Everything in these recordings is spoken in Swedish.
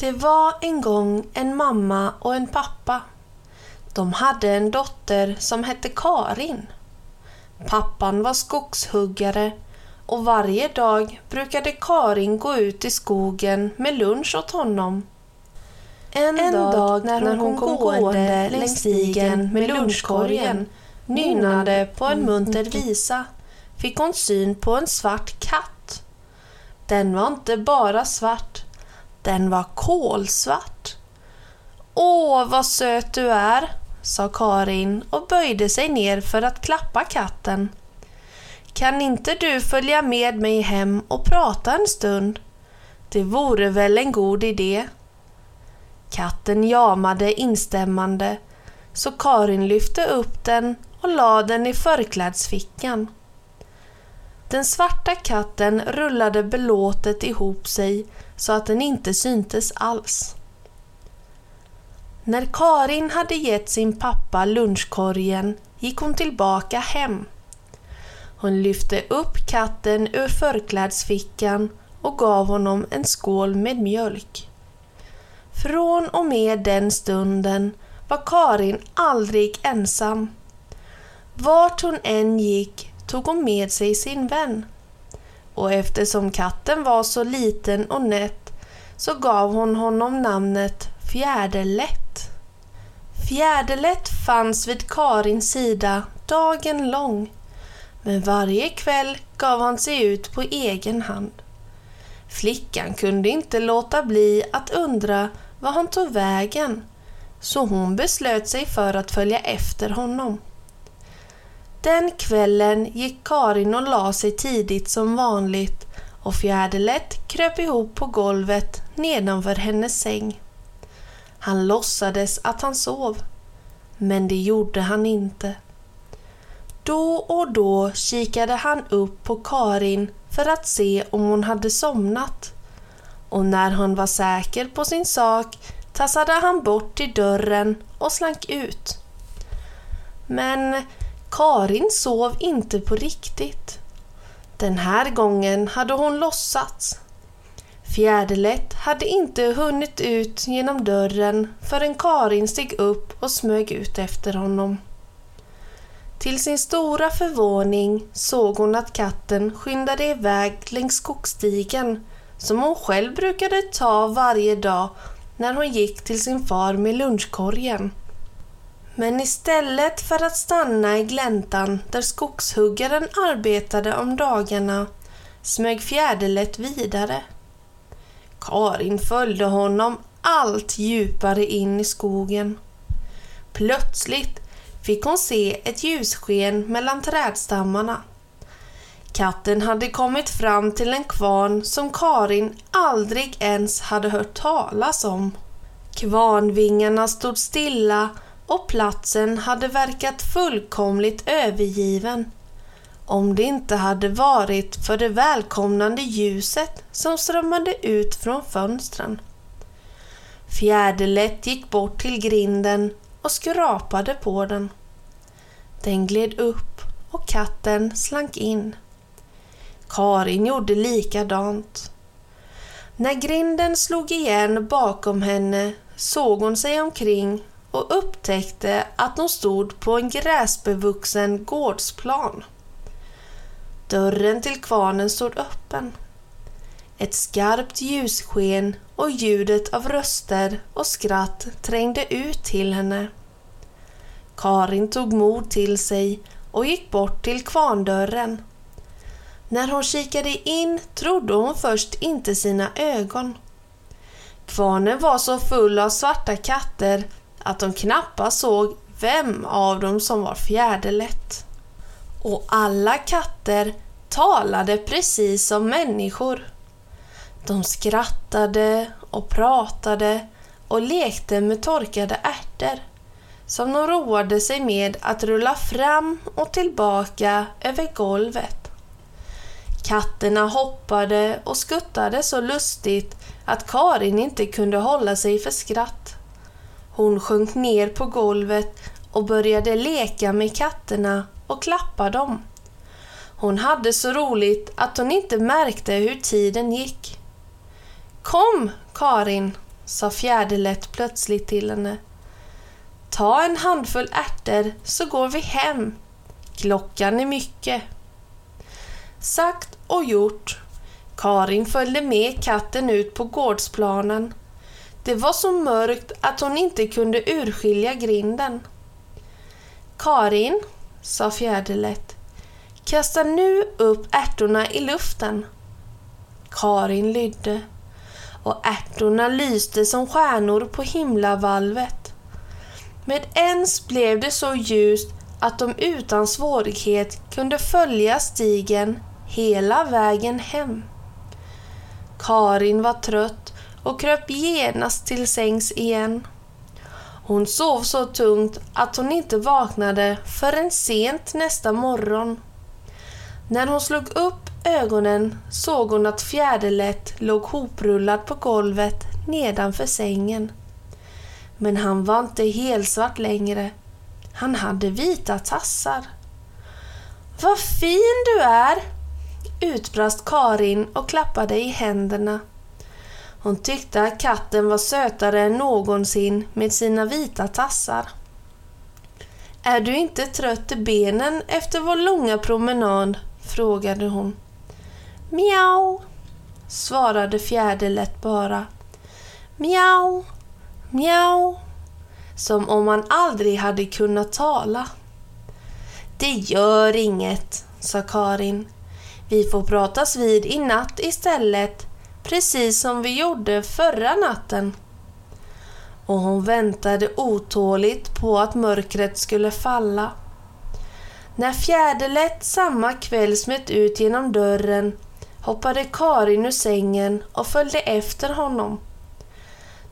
Det var en gång en mamma och en pappa. De hade en dotter som hette Karin. Pappan var skogshuggare och varje dag brukade Karin gå ut i skogen med lunch åt honom. En, en dag när hon, hon kom gående längs stigen med lunchkorgen nynnande på en munter visa fick hon syn på en svart katt. Den var inte bara svart, den var kolsvart. Åh, vad söt du är, sa Karin och böjde sig ner för att klappa katten. Kan inte du följa med mig hem och prata en stund? Det vore väl en god idé. Katten jamade instämmande så Karin lyfte upp den och lade den i förklädsfickan. Den svarta katten rullade belåtet ihop sig så att den inte syntes alls. När Karin hade gett sin pappa lunchkorgen gick hon tillbaka hem. Hon lyfte upp katten ur förklädsfickan och gav honom en skål med mjölk. Från och med den stunden var Karin aldrig ensam. Vart hon än gick tog hon med sig sin vän. Och eftersom katten var så liten och nätt så gav hon honom namnet Fjäderlätt. Fjäderlätt fanns vid Karins sida dagen lång, men varje kväll gav han sig ut på egen hand. Flickan kunde inte låta bli att undra var han tog vägen, så hon beslöt sig för att följa efter honom. Den kvällen gick Karin och la sig tidigt som vanligt och Fjäderlätt kröp ihop på golvet nedanför hennes säng. Han låtsades att han sov, men det gjorde han inte. Då och då kikade han upp på Karin för att se om hon hade somnat. Och när han var säker på sin sak tassade han bort till dörren och slank ut. Men Karin sov inte på riktigt. Den här gången hade hon låtsats. Fjäderlätt hade inte hunnit ut genom dörren förrän Karin steg upp och smög ut efter honom. Till sin stora förvåning såg hon att katten skyndade iväg längs skogsstigen som hon själv brukade ta varje dag när hon gick till sin far med lunchkorgen. Men istället för att stanna i gläntan där skogshuggaren arbetade om dagarna smög Fjäderlätt vidare. Karin följde honom allt djupare in i skogen. Plötsligt fick hon se ett ljussken mellan trädstammarna. Katten hade kommit fram till en kvarn som Karin aldrig ens hade hört talas om. Kvarnvingarna stod stilla och platsen hade verkat fullkomligt övergiven om det inte hade varit för det välkomnande ljuset som strömmade ut från fönstren. Fjäderlätt gick bort till grinden och skrapade på den. Den gled upp och katten slank in. Karin gjorde likadant. När grinden slog igen bakom henne såg hon sig omkring och upptäckte att hon stod på en gräsbevuxen gårdsplan. Dörren till kvarnen stod öppen. Ett skarpt ljussken och ljudet av röster och skratt trängde ut till henne. Karin tog mod till sig och gick bort till kvarndörren. När hon kikade in trodde hon först inte sina ögon. Kvarnen var så full av svarta katter att de knappast såg vem av dem som var fjäderlätt. Och alla katter talade precis som människor. De skrattade och pratade och lekte med torkade ärtor som de roade sig med att rulla fram och tillbaka över golvet. Katterna hoppade och skuttade så lustigt att Karin inte kunde hålla sig för skratt. Hon sjönk ner på golvet och började leka med katterna och klappa dem. Hon hade så roligt att hon inte märkte hur tiden gick. Kom, Karin, sa Fjäderlätt plötsligt till henne. Ta en handfull ärtor så går vi hem. Klockan är mycket. Sagt och gjort. Karin följde med katten ut på gårdsplanen. Det var så mörkt att hon inte kunde urskilja grinden. Karin, sa Fjäderlätt, kasta nu upp ärtorna i luften. Karin lydde och ärtorna lyste som stjärnor på himlavalvet. Med ens blev det så ljust att de utan svårighet kunde följa stigen hela vägen hem. Karin var trött och kröp genast till sängs igen. Hon sov så tungt att hon inte vaknade förrän sent nästa morgon. När hon slog upp ögonen såg hon att Fjäderlätt låg hoprullad på golvet nedanför sängen. Men han var inte helsvart längre. Han hade vita tassar. Vad fin du är! utbrast Karin och klappade i händerna. Hon tyckte att katten var sötare än någonsin med sina vita tassar. Är du inte trött i benen efter vår långa promenad? frågade hon. Miau, svarade Fjäderlätt bara. Miau, miau, som om han aldrig hade kunnat tala. Det gör inget, sa Karin. Vi får pratas vid i natt istället, precis som vi gjorde förra natten. Och hon väntade otåligt på att mörkret skulle falla. När Fjäderlätt samma kväll smet ut genom dörren hoppade Karin ur sängen och följde efter honom.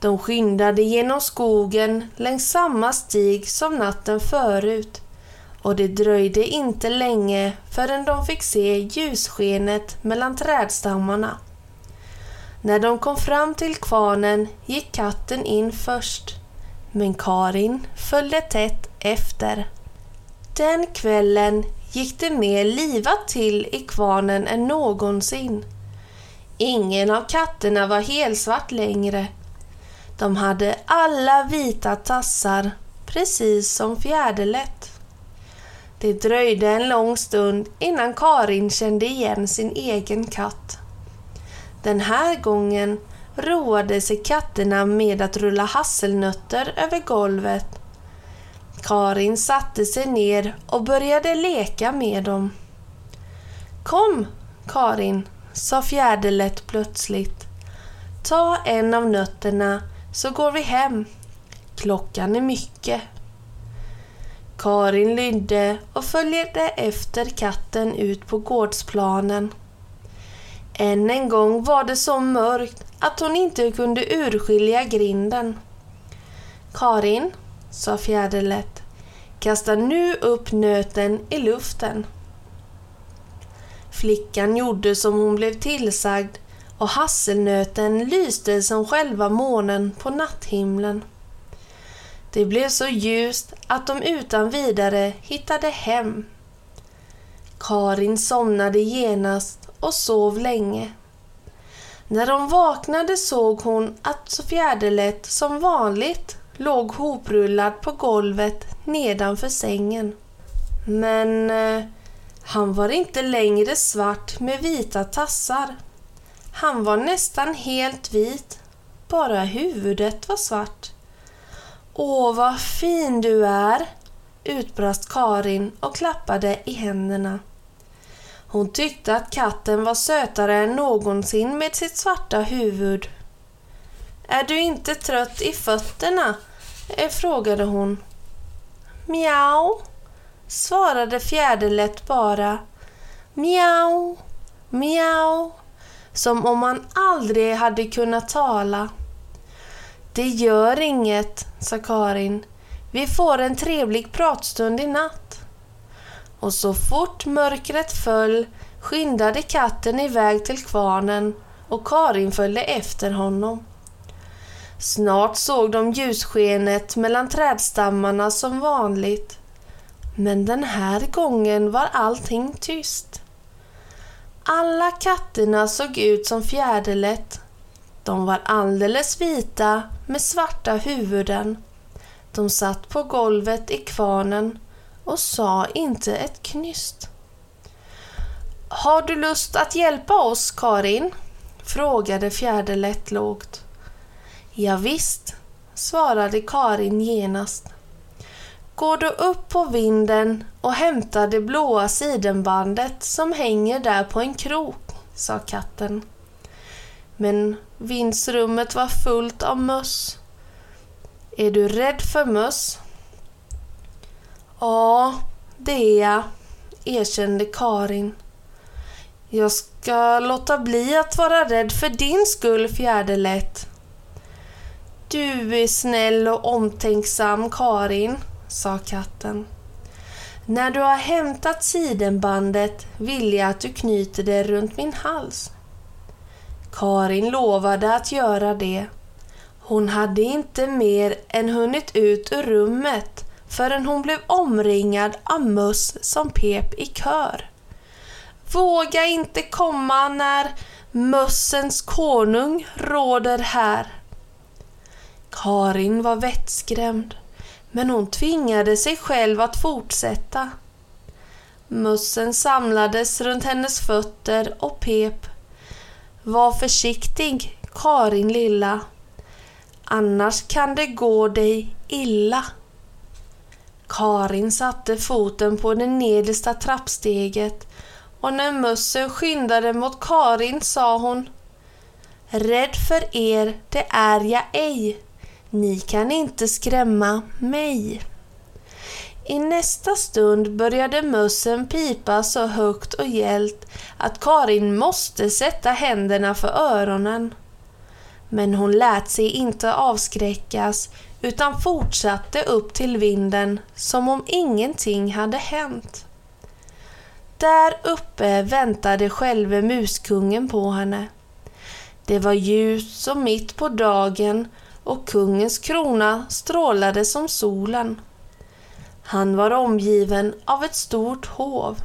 De skyndade genom skogen längs samma stig som natten förut och det dröjde inte länge förrän de fick se ljusskenet mellan trädstammarna. När de kom fram till kvarnen gick katten in först, men Karin följde tätt efter. Den kvällen gick det mer livat till i kvarnen än någonsin. Ingen av katterna var helsvart längre. De hade alla vita tassar, precis som Fjäderlätt. Det dröjde en lång stund innan Karin kände igen sin egen katt. Den här gången roade sig katterna med att rulla hasselnötter över golvet. Karin satte sig ner och började leka med dem. Kom, Karin, sa Fjäderlätt plötsligt. Ta en av nötterna så går vi hem. Klockan är mycket. Karin lydde och följde efter katten ut på gårdsplanen. Än en gång var det så mörkt att hon inte kunde urskilja grinden. Karin, sa Fjäderlätt, kasta nu upp nöten i luften. Flickan gjorde som hon blev tillsagd och hasselnöten lyste som själva månen på natthimlen. Det blev så ljust att de utan vidare hittade hem. Karin somnade genast och sov länge. När hon vaknade såg hon att Fjäderlätt som vanligt låg hoprullad på golvet nedanför sängen. Men eh, han var inte längre svart med vita tassar. Han var nästan helt vit, bara huvudet var svart. Åh, vad fin du är! utbrast Karin och klappade i händerna. Hon tyckte att katten var sötare än någonsin med sitt svarta huvud. Är du inte trött i fötterna? Eh, frågade hon. Miau, svarade Fjäderlätt bara. Miau, miau, som om han aldrig hade kunnat tala. Det gör inget, sa Karin. Vi får en trevlig pratstund i natt. Och så fort mörkret föll skyndade katten iväg till kvarnen och Karin följde efter honom. Snart såg de ljusskenet mellan trädstammarna som vanligt. Men den här gången var allting tyst. Alla katterna såg ut som fjäderlätt. De var alldeles vita med svarta huvuden. De satt på golvet i kvarnen och sa inte ett knyst. Har du lust att hjälpa oss, Karin? frågade Fjäderlätt lågt. Ja, visst, svarade Karin genast. Går du upp på vinden och hämtar det blåa sidenbandet som hänger där på en krok, sa katten. Men vindsrummet var fullt av möss. Är du rädd för möss? Ja, det är jag, erkände Karin. Jag ska låta bli att vara rädd för din skull, Fjäderlätt. Du är snäll och omtänksam, Karin, sa katten. När du har hämtat sidenbandet vill jag att du knyter det runt min hals. Karin lovade att göra det. Hon hade inte mer än hunnit ut ur rummet förrän hon blev omringad av möss som pep i kör. Våga inte komma när mössens konung råder här. Karin var vettskrämd, men hon tvingade sig själv att fortsätta. Mössen samlades runt hennes fötter och pep. Var försiktig, Karin lilla, annars kan det gå dig illa. Karin satte foten på det nedersta trappsteget och när mössen skyndade mot Karin sa hon Rädd för er, det är jag ej. Ni kan inte skrämma mig. I nästa stund började mössen pipa så högt och gällt att Karin måste sätta händerna för öronen. Men hon lät sig inte avskräckas utan fortsatte upp till vinden som om ingenting hade hänt. Där uppe väntade själve muskungen på henne. Det var ljus som mitt på dagen och kungens krona strålade som solen. Han var omgiven av ett stort hov.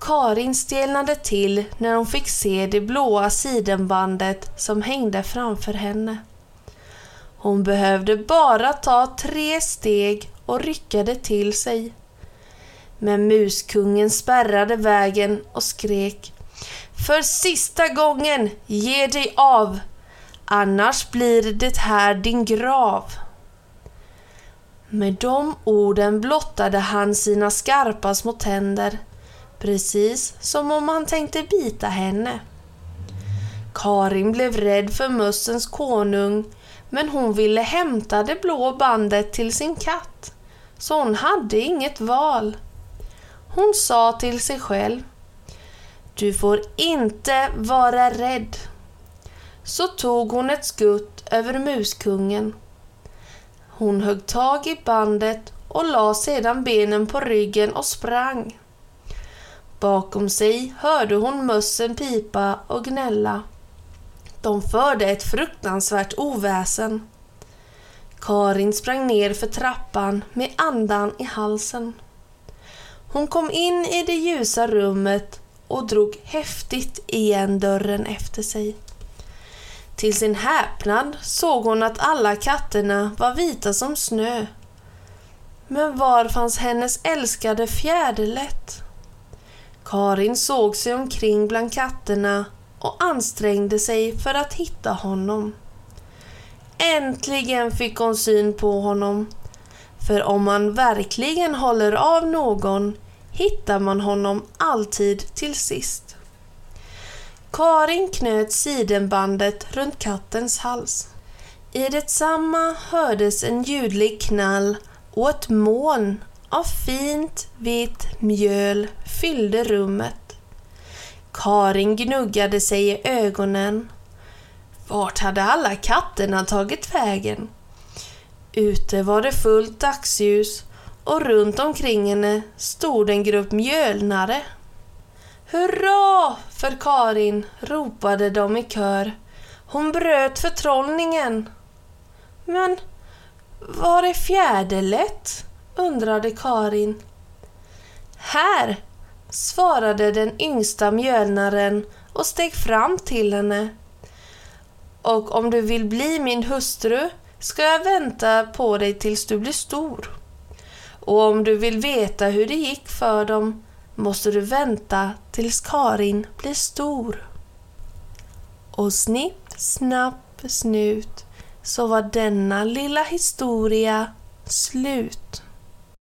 Karin stelnade till när hon fick se det blåa sidenbandet som hängde framför henne. Hon behövde bara ta tre steg och ryckade till sig. Men muskungen spärrade vägen och skrek För sista gången, ge dig av! Annars blir det här din grav. Med de orden blottade han sina skarpa små tänder, precis som om han tänkte bita henne. Karin blev rädd för mössens konung, men hon ville hämta det blå bandet till sin katt, så hon hade inget val. Hon sa till sig själv Du får inte vara rädd. Så tog hon ett skutt över muskungen. Hon högg tag i bandet och la sedan benen på ryggen och sprang. Bakom sig hörde hon mössen pipa och gnälla. De förde ett fruktansvärt oväsen. Karin sprang ner för trappan med andan i halsen. Hon kom in i det ljusa rummet och drog häftigt igen dörren efter sig. Till sin häpnad såg hon att alla katterna var vita som snö. Men var fanns hennes älskade Fjäderlätt? Karin såg sig omkring bland katterna och ansträngde sig för att hitta honom. Äntligen fick hon syn på honom för om man verkligen håller av någon hittar man honom alltid till sist. Karin knöt sidenbandet runt kattens hals. I detsamma hördes en ljudlig knall och ett moln av fint vitt mjöl fyllde rummet. Karin gnuggade sig i ögonen. Vart hade alla katterna tagit vägen? Ute var det fullt dagsljus och runt omkring henne stod en grupp mjölnare. Hurra för Karin, ropade de i kör. Hon bröt förtrollningen. Men var är fjäderlätt? Undrade Karin. Här, svarade den yngsta mjölnaren och steg fram till henne. Och om du vill bli min hustru ska jag vänta på dig tills du blir stor. Och om du vill veta hur det gick för dem måste du vänta tills Karin blir stor. Och snipp, snapp, snut så var denna lilla historia slut.